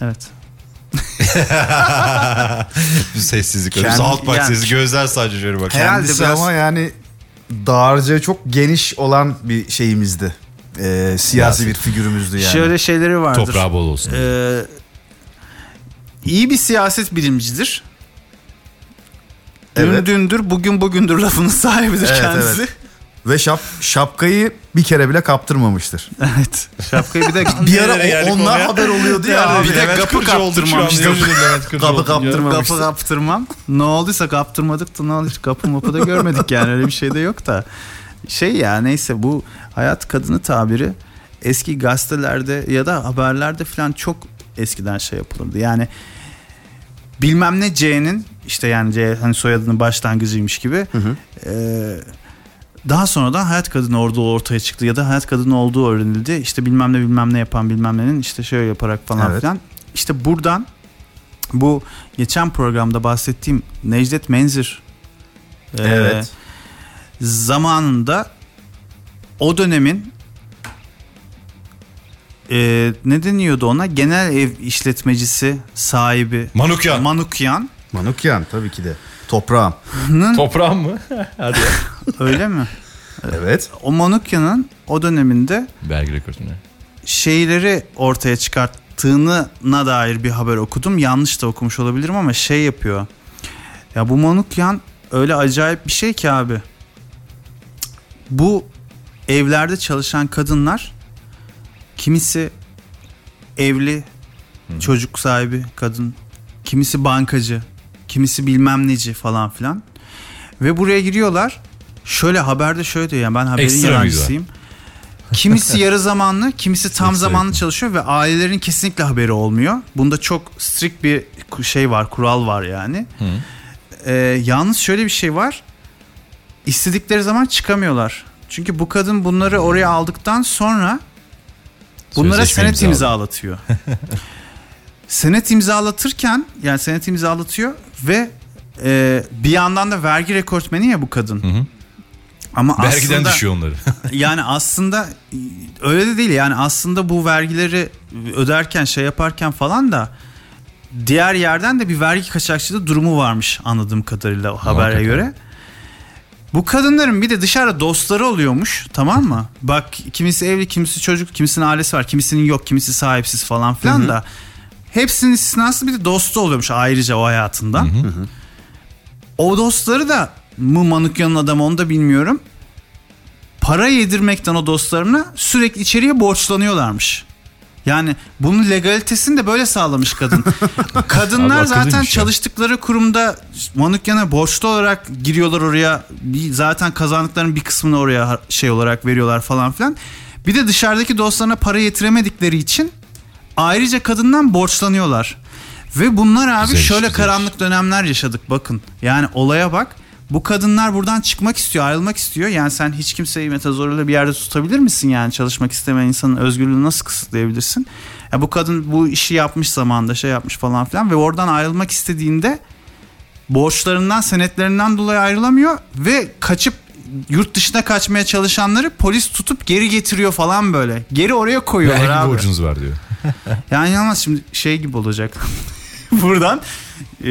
Evet.
Bir sessizlik.
Kendi-
Kendi, Halk
yani-
gözler sadece şöyle bak.
Herhalde
Kendisi
biraz-
ama yani dağarcığı çok geniş olan bir şeyimizdi. Ee, siyasi bir figürümüzdü yani.
Şöyle şeyleri vardır.
Toprağı bol olsun.
Ee, iyi bir siyaset bilimcidir. Dün
Evet.
dündür, bugün bugündür lafının sahibidir
Evet,
kendisi.
evet. Ve şap, şapkayı bir kere bile kaptırmamıştır.
Evet. Şapkayı bir de
Bir ara o- onlar haber oluyordu ya. Abi.
bir de
Levent
kapı
Kırcı olduk şu an.
kaptırmamıştım.
Yemin ederim Levent Kırcı
Kapı
ya.
kaptırmamıştım.
kapı kaptırmam. Ne olduysa kaptırmadık da ne oldu? Kapı mapı da görmedik yani öyle bir şey de yok da. Şey ya neyse bu hayat kadını tabiri eski gazetelerde ya da haberlerde falan çok eskiden şey yapılırdı. Yani bilmem ne C'nin işte yani C hani soyadının başlangıcıymış gibi. Ee, daha sonradan hayat kadını orada ortaya çıktı ya da hayat kadını olduğu öğrenildi. İşte bilmem ne bilmem ne yapan bilmem nenin işte şöyle yaparak falan
Evet.
filan. İşte buradan bu geçen programda bahsettiğim Necdet Menzir e,
Evet.
zamanında o dönemin e, ne deniyordu ona genel ev işletmecisi sahibi
Manukyan.
Manukyan
Manukyan tabii ki de. Toprağım.
Toprağım mı? Hadi
öyle mi?
Evet.
O Manukyan'ın o döneminde
Vergi rekortuna.
şeyleri ortaya çıkarttığına dair bir haber okudum. Yanlış da okumuş olabilirim ama şey yapıyor. Ya bu Manukyan öyle acayip bir şey ki abi. Bu evlerde çalışan kadınlar kimisi evli çocuk sahibi kadın, kimisi bankacı, kimisi bilmem neci falan filan. Ve buraya giriyorlar. Şöyle haberde şöyle diyor yani ben haberin
Ekstra
yalancısıyım. Kimisi yarı zamanlı, kimisi tam
Ekstra
zamanlı çalışıyor ve ailelerin kesinlikle haberi olmuyor. Bunda çok strict bir şey var, kural var yani. Ee, yalnız şöyle bir şey var. İstedikleri zaman çıkamıyorlar. Çünkü bu kadın bunları oraya aldıktan sonra bunlara
Sözleşme
senet imzalatıyor. senet imzalatırken yani senet imzalatıyor ve e, bir yandan da vergi rekortmeni ya bu kadın.
hı.
Ama
Vergiden
aslında
düşüyor onları.
yani aslında öyle de değil yani aslında bu vergileri öderken şey yaparken falan da diğer yerden de bir vergi kaçakçılığı durumu varmış anladığım kadarıyla o habere
Muhakkak.
göre. Bu kadınların bir de dışarıda dostları oluyormuş tamam mı? Bak kimisi evli kimisi çocuk kimisinin ailesi var kimisinin yok kimisi sahipsiz falan filan da. Hepsinin istisnası bir de dostu oluyormuş ayrıca o hayatından. O dostları da mı Manukyan'ın adamı onu da bilmiyorum. Para yedirmekten o dostlarına sürekli içeriye borçlanıyorlarmış. Yani bunun legalitesini de böyle sağlamış kadın. Kadınlar
Abi
zaten
ya.
çalıştıkları kurumda Manukyan'a borçlu olarak giriyorlar oraya. Bir, zaten kazandıklarının bir kısmını oraya şey olarak veriyorlar falan filan. Bir de dışarıdaki dostlarına para yetiremedikleri için ayrıca kadından borçlanıyorlar. Ve bunlar abi
Güzel
şöyle
güzel
karanlık dönemler yaşadık bakın. Yani olaya bak. Bu kadınlar buradan çıkmak istiyor, ayrılmak istiyor. Yani sen hiç kimseyi metazoruyla bir yerde tutabilir misin yani? Çalışmak istemeyen insanın özgürlüğünü nasıl kısıtlayabilirsin? Ya bu kadın bu işi yapmış zamanında şey yapmış falan filan ve oradan ayrılmak istediğinde borçlarından, senetlerinden dolayı ayrılamıyor ve kaçıp yurt dışına kaçmaya çalışanları polis tutup geri getiriyor falan böyle. Geri oraya koyuyorlar
Vergi
abi.
borcunuz var diyor.
Yani yalnız şimdi şey gibi olacak. Buradan e,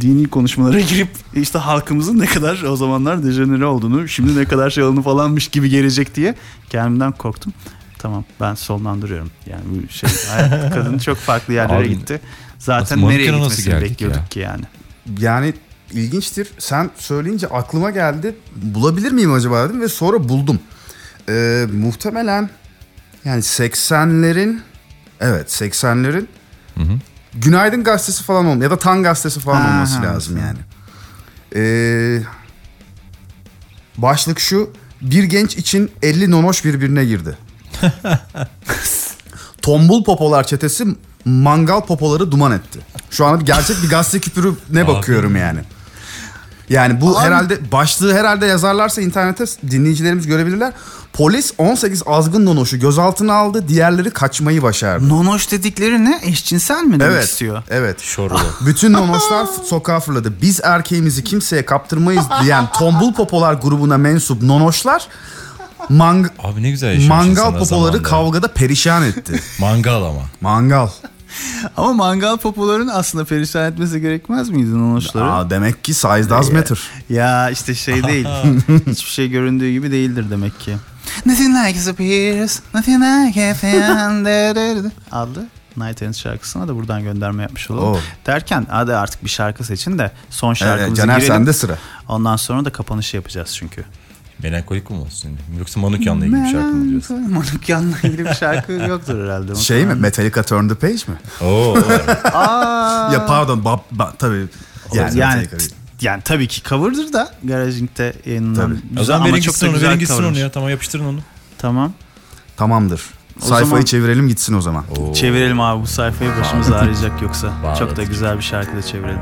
dini konuşmalara girip işte halkımızın ne kadar o zamanlar dejenere olduğunu, şimdi ne kadar şey olduğunu falanmış gibi gelecek diye kendimden korktum. Tamam ben sonlandırıyorum. Yani bu şey hayat kadın çok farklı yerlere
Abi,
gitti. Zaten
nasıl-
nereye gitmesini
geldik
bekliyorduk
ya?
ki yani.
Yani ilginçtir. Sen söyleyince aklıma geldi. Bulabilir miyim acaba dedim ve sonra buldum. Ee, muhtemelen yani 80'lerin evet 80'lerin Günaydın gazetesi falan olma ya da Tan gazetesi falan
Ha,
olması
ha,
lazım yani. Ee, başlık şu. Bir genç için 50 nonoş birbirine girdi. Tombul popolar çetesi mangal popoları duman etti. Şu an bir gerçek bir gazete küpürü ne bakıyorum yani. Yani bu
Abi-
herhalde başlığı herhalde yazarlarsa internete dinleyicilerimiz görebilirler. Polis 18 azgın nonoşu gözaltına aldı. Diğerleri kaçmayı başardı.
Nonoş dedikleri ne? Eşcinsel mi demek
Evet.
istiyor?
Evet.
Şorlu.
Bütün nonoşlar sokağa fırladı. Biz erkeğimizi kimseye kaptırmayız diyen tombul popolar grubuna mensup nonoşlar mang-
Abi ne güzel
mangal popoları
zamanda.
kavgada perişan etti.
Mangal ama.
mangal.
Ama mangal popoların aslında perişan etmesi gerekmez miydi nonoşları?
Aa, demek ki size does matter.
Ya işte şey değil. Hiçbir şey göründüğü gibi değildir demek ki. Nothing like disappears, nothing like a fan adlı Night Ends şarkısına da buradan gönderme yapmış olalım.
Oo.
Derken hadi artık bir şarkı seçin de son şarkımızı
Evet, Caner
girelim.
sende sıra.
Ondan sonra da kapanışı yapacağız çünkü.
Melankolik mi olsun? Yoksa Manukyan'la ilgili bir şarkı mı diyorsun?
Manukyan'la ilgili bir şarkı yoktur herhalde.
Şey mi? Metallica Turn the Page mi?
Oo.
Ya pardon, bab, ba- tabii. Yani,
yani, yani tabii ki cover'dır da Garajing'de yayınlanan.
O zaman
ama
verin gitsin onu, verin gitsin onu ya. Tamam yapıştırın onu.
Tamam.
Tamamdır.
O
Sayfayı
zaman-
çevirelim gitsin o zaman.
Çevirelim abi bu sayfayı başımız ağrıyacak yoksa.
Bağladık.
Çok da güzel bir şarkı da çevirelim.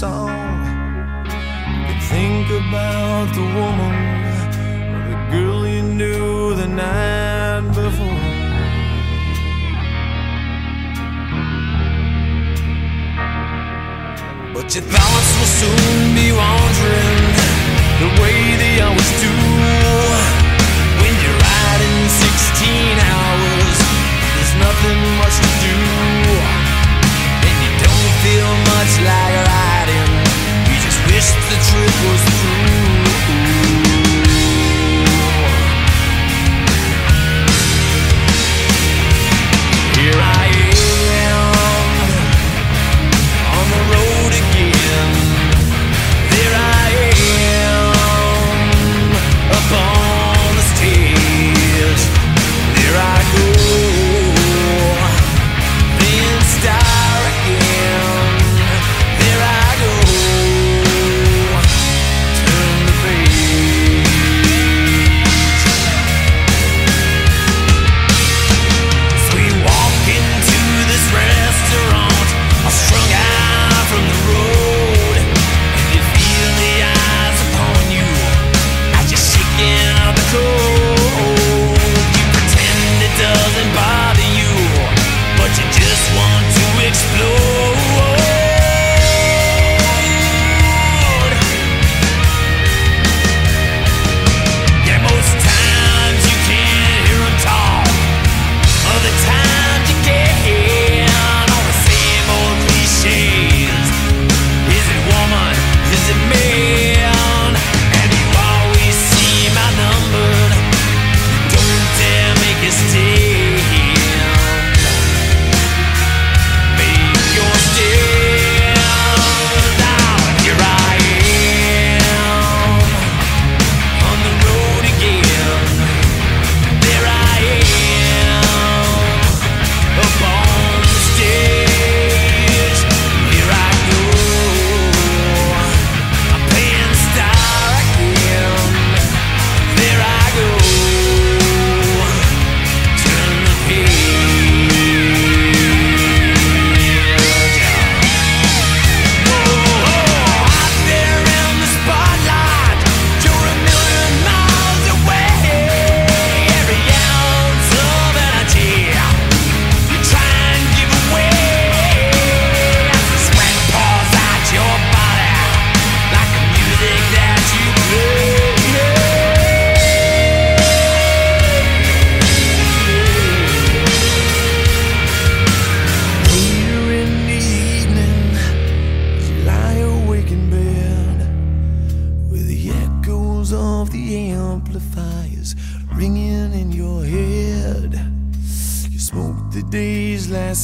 Song. You think about the woman or the girl you knew the night before. But your thoughts will soon be wandering the way they always do. When you're riding 16 hours, there's nothing much to do. And you don't feel much like riding, the trip was through.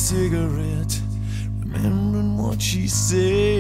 Cigarette, remembering what she said.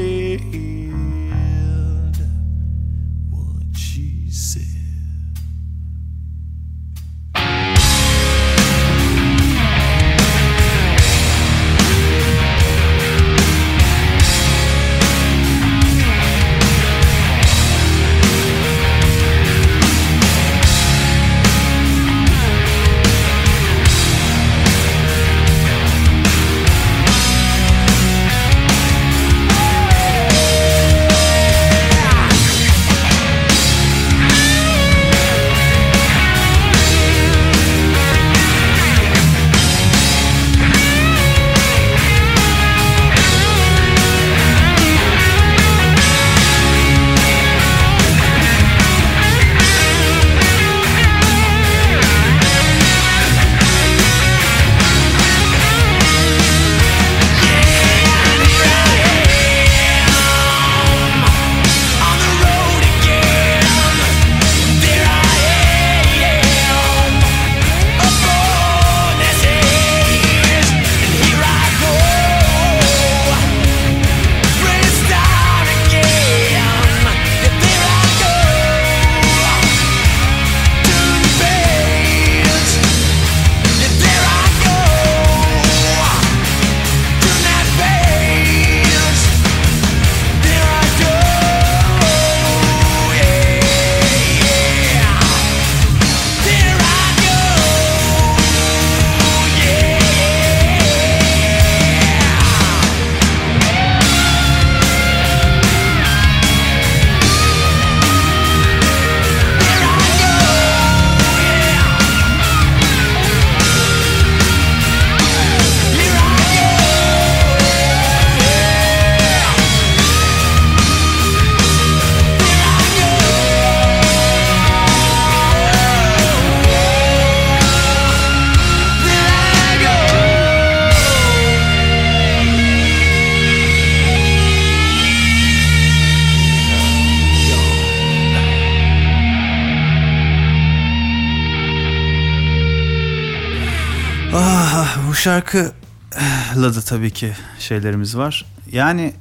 Tabii ki şeylerimiz var. Yani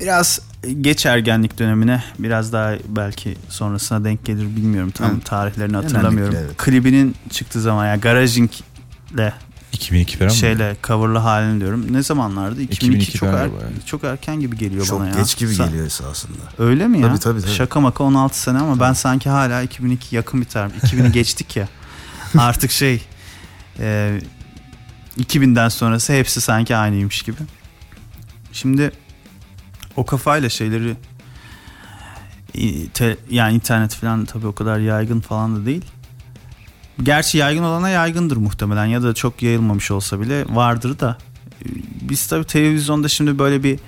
biraz geç ergenlik dönemine biraz daha belki sonrasına denk gelir bilmiyorum tam
Evet.
tarihlerini hatırlamıyorum.
Evet.
Klibinin çıktığı zaman yani Garajing'le
2002 falan mı?
şeyle coverlı halini diyorum. Ne zamanlardı? 2002,
2002
çok, er-
yani.
çok erken gibi geliyor
Çok
bana ya.
geç gibi
Sen-
geliyor esasında.
Öyle mi ya?
Tabii, tabii, tabii.
Şaka maka 16 sene ama ben sanki hala 2002 yakın bir tarih. 2000'i geçtik ya. Artık şey e, 2000'den sonrası hepsi sanki aynıymış gibi. Şimdi o kafayla şeyleri te- yani internet falan tabii o kadar yaygın falan da değil. Gerçi yaygın olana yaygındır muhtemelen ya da çok yayılmamış olsa bile vardır da. E, Biz tabii televizyonda şimdi böyle bir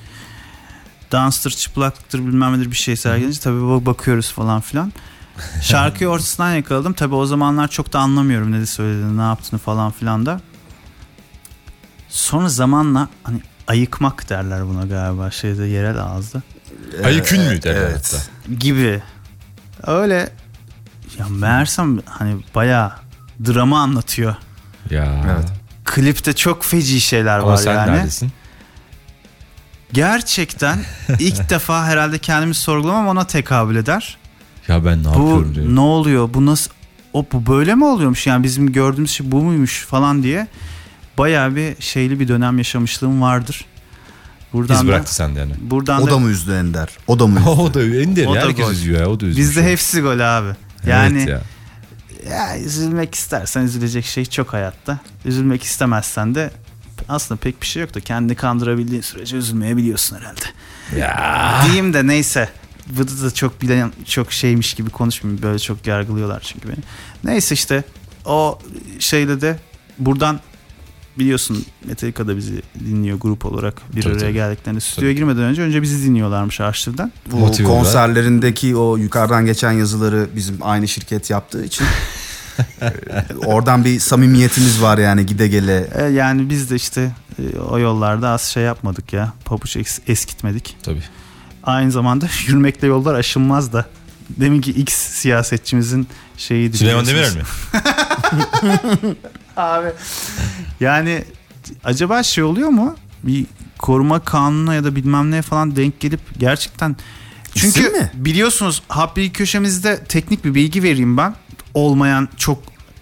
danstır, çıplaktır bilmem nedir bir şey sergilince tabii bak- bakıyoruz falan filan. Şarkıyı ortasından yakaladım. Tabii o zamanlar çok da anlamıyorum ne söylediğini, ne yaptığını falan filan da. Sonra zamanla hani ayıkmak derler buna galiba şeyde yerel ağızda
Ayıkün mü derler
Evet.
hatta.
gibi. Öyle ya meğersem hani bayağı drama anlatıyor.
Ya.
Evet.
Klipte çok feci şeyler
Ama
var
sen
yani.
neredesin?
Gerçekten ilk defa herhalde kendimi sorgulamam ona tekabül eder.
Ya ben ne
bu
yapıyorum diyorum.
ne oluyor bu nasıl o bu böyle mi oluyormuş yani bizim gördüğümüz şey bu muymuş falan diye bayağı bir şeyli bir dönem yaşamışlığım vardır. Buradan
Biz
da,
bıraktı sende yani.
buradan
O
da,
da mı üzdü Ender? O da mı üzdü?
o da Ender
O
ya.
da
Herkes
gol.
üzüyor ya. O da üzüyor.
bizde hepsi gol abi. Yani
Evet ya.
ya üzülmek istersen üzülecek şey çok hayatta. Üzülmek istemezsen de aslında pek bir şey yok da kendini kandırabildiğin sürece üzülmeyebiliyorsun herhalde.
Ya.
Diyeyim de neyse. Bu da çok bilen çok şeymiş gibi konuşmayayım. Böyle çok yargılıyorlar çünkü beni. Neyse işte o şeyde de buradan biliyorsun Metallica da bizi dinliyor grup olarak bir
Tabii,
araya
tabii.
geldiklerinde stüdyoya girmeden önce önce bizi dinliyorlarmış arşivden.
Bu
Motive
konserlerindeki o yukarıdan geçen yazıları bizim aynı şirket yaptığı için e, oradan bir samimiyetimiz var yani gide gele.
E, yani biz de işte e, o yollarda az şey yapmadık ya. Pabuç es- eskitmedik.
Tabii.
Aynı zamanda yürümekle yollar aşınmaz da deminki X siyasetçimizin şeyiydi.
Süleyman Demirel mi?
Abi yani acaba şey oluyor mu? Bir koruma kanununa ya da bilmem neye falan denk gelip gerçekten çünkü
İsim mi?
biliyorsunuz hap bilgi köşemizde teknik bir bilgi vereyim ben. Olmayan çok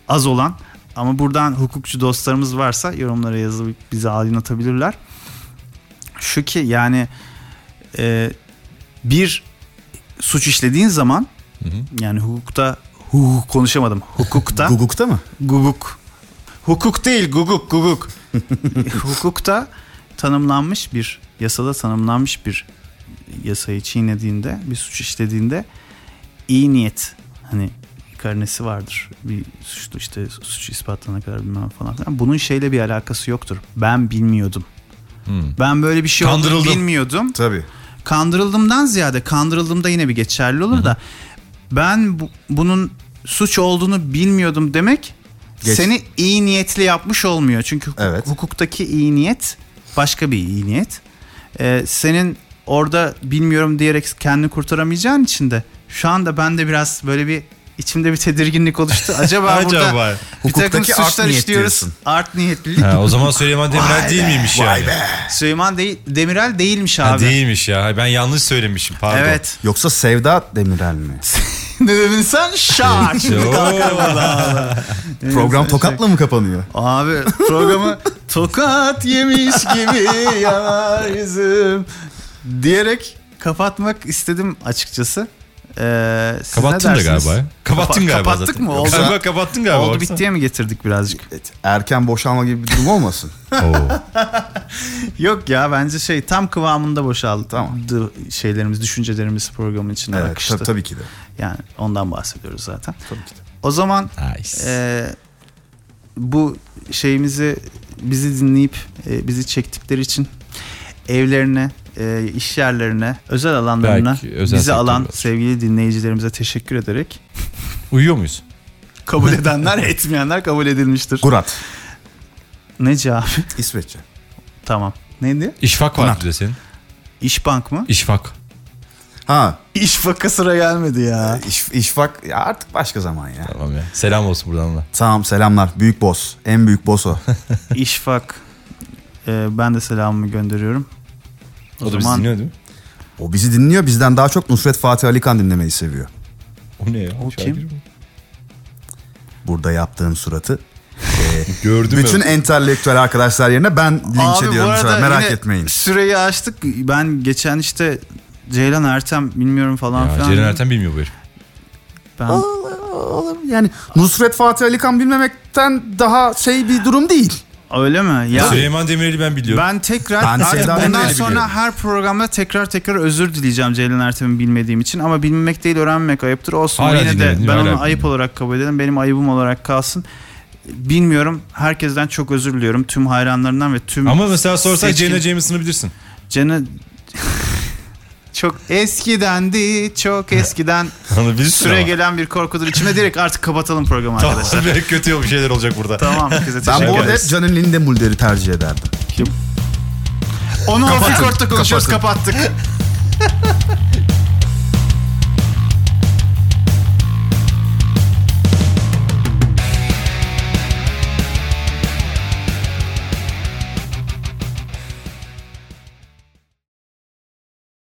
az olan ama buradan hukukçu dostlarımız varsa yorumlara yazıp bize aydınlatabilirler. Şu ki yani e, bir suç işlediğin zaman yani hukukta hukuk konuşamadım. Hukukta
Guguk'ta mı?
Guguk. Hukuk değil guguk guguk. Hukukta tanımlanmış bir yasada tanımlanmış bir yasayı çiğnediğinde bir suç işlediğinde iyi niyet hani karnesi vardır. Bir suçlu işte suç ispatlanana kadar bilmem falan filan. Bunun şeyle bir alakası yoktur. Ben bilmiyordum.
Hmm.
Ben böyle bir şey olduğunu
Kandırıldım.
bilmiyordum
Tabii.
kandırıldımdan ziyade kandırıldığımda yine bir geçerli olur da ben bu- bunun suç olduğunu bilmiyordum demek
Geç-
seni iyi niyetli yapmış olmuyor. Çünkü hukuk-
Evet.
hukuktaki iyi niyet başka bir iyi niyet. Ee, senin orada bilmiyorum diyerek kendini kurtaramayacağın için de şu anda ben de biraz böyle bir içimde bir tedirginlik oluştu. Acaba, burada
Acaba.
bir takım
Hukuktaki art
suçlar
niyet
işliyoruz.
diyorsun.
Art niyetlilik.
Ha, o zaman Süleyman Demirel
Vay
değil
be,
miymiş
Vay
yani?
be.
Süleyman değil, Demirel değilmiş
Ha,
abi.
değilmiş ya. Ben yanlış söylemişim pardon.
Evet.
Yoksa Sevda Demirel mi?
ne dedin sen? Şak. Şimdi kalkar burada.
Program tokatla mı kapanıyor?
Abi programı tokat yemiş gibi yanar yüzüm diyerek kapatmak istedim açıkçası. Ee, siz
Kapattın
ne
da
dersiniz?
galiba. ya. Kapattın
Kapa-
galiba
kapattık
zaten.
mı? Oldu.
Galiba kapattın galiba.
Oldu bittiye mi getirdik birazcık?
Erken boşalma gibi bir durum olmasın.
Oo.
Yok ya bence şey tam kıvamında boşaldı.
Tamam.
şeylerimiz, düşüncelerimiz programın içine
evet,
akıştı.
tabii, tabii ki de.
Yani ondan bahsediyoruz zaten.
Tabii ki de.
O zaman
Nice.
Ee, bu şeyimizi bizi dinleyip e, bizi çektikleri için evlerine, e, iş yerlerine, özel alanlarına
Belki özel
bizi alan
var.
sevgili dinleyicilerimize teşekkür ederek
Uyuyor muyuz?
kabul edenler, etmeyenler kabul edilmiştir.
Gurat.
Ne cevap?
İsveççe.
tamam. Neydi?
İşfak var bir de senin.
İşbank mı?
İşfak.
Ha,
İşbak'a sıra gelmedi ya.
iş, işvak ya artık başka zaman ya.
Tamam ya. Selam olsun buradan da.
Tamam selamlar. Büyük boss. En büyük boss o.
İşbak. Ee, ben de selamımı gönderiyorum.
O, da bizi dinliyor değil mi?
O bizi dinliyor. Bizden daha çok Nusret Fatih Ali Kan dinlemeyi seviyor.
O ne ya?
O
Şakir
kim?
mi?
Burada yaptığın suratı.
Gördüm
Bütün
ya.
entelektüel arkadaşlar yerine ben linç
Abi
ediyorum şu an. Merak etmeyin.
Süreyi açtık. Ben geçen işte Ceylan Ertem bilmiyorum falan
Ya,
filan.
Ceren Erten bilmiyor bu herif.
Ben
Olur. Yani Nusret Fatih Ali Kan bilmemekten daha şey bir durum değil.
Öyle mi? Ya
Süleyman Demirel'i ben biliyorum.
ben tekrar
Ben
artık
Sevda
bundan
Demirel'i
sonra
biliyorum.
her programda tekrar tekrar özür dileyeceğim Ceylan Ertem'i bilmediğim için ama bilmemek değil öğrenmemek ayıptır. Olsun
Hala
yine de ben
hala
onu ayıp olarak kabul ederim. Benim ayıbım olarak kalsın. Bilmiyorum. Herkesten çok özür diliyorum. Tüm hayranlarından ve tüm
Ama mesela sorsak
seçkin-
Jenna Jameson'ı bilirsin.
Cennet çok eskidendi, çok eskiden süre
ama.
gelen bir korkudur. İçime direkt artık kapatalım programı
Tamam
arkadaşlar.
kötü bir şeyler olacak burada.
Tamam,
Ben bu arada hep. Canin Lindemulder'i tercih ederdim.
Onu off record'da konuşuyoruz, kapattık.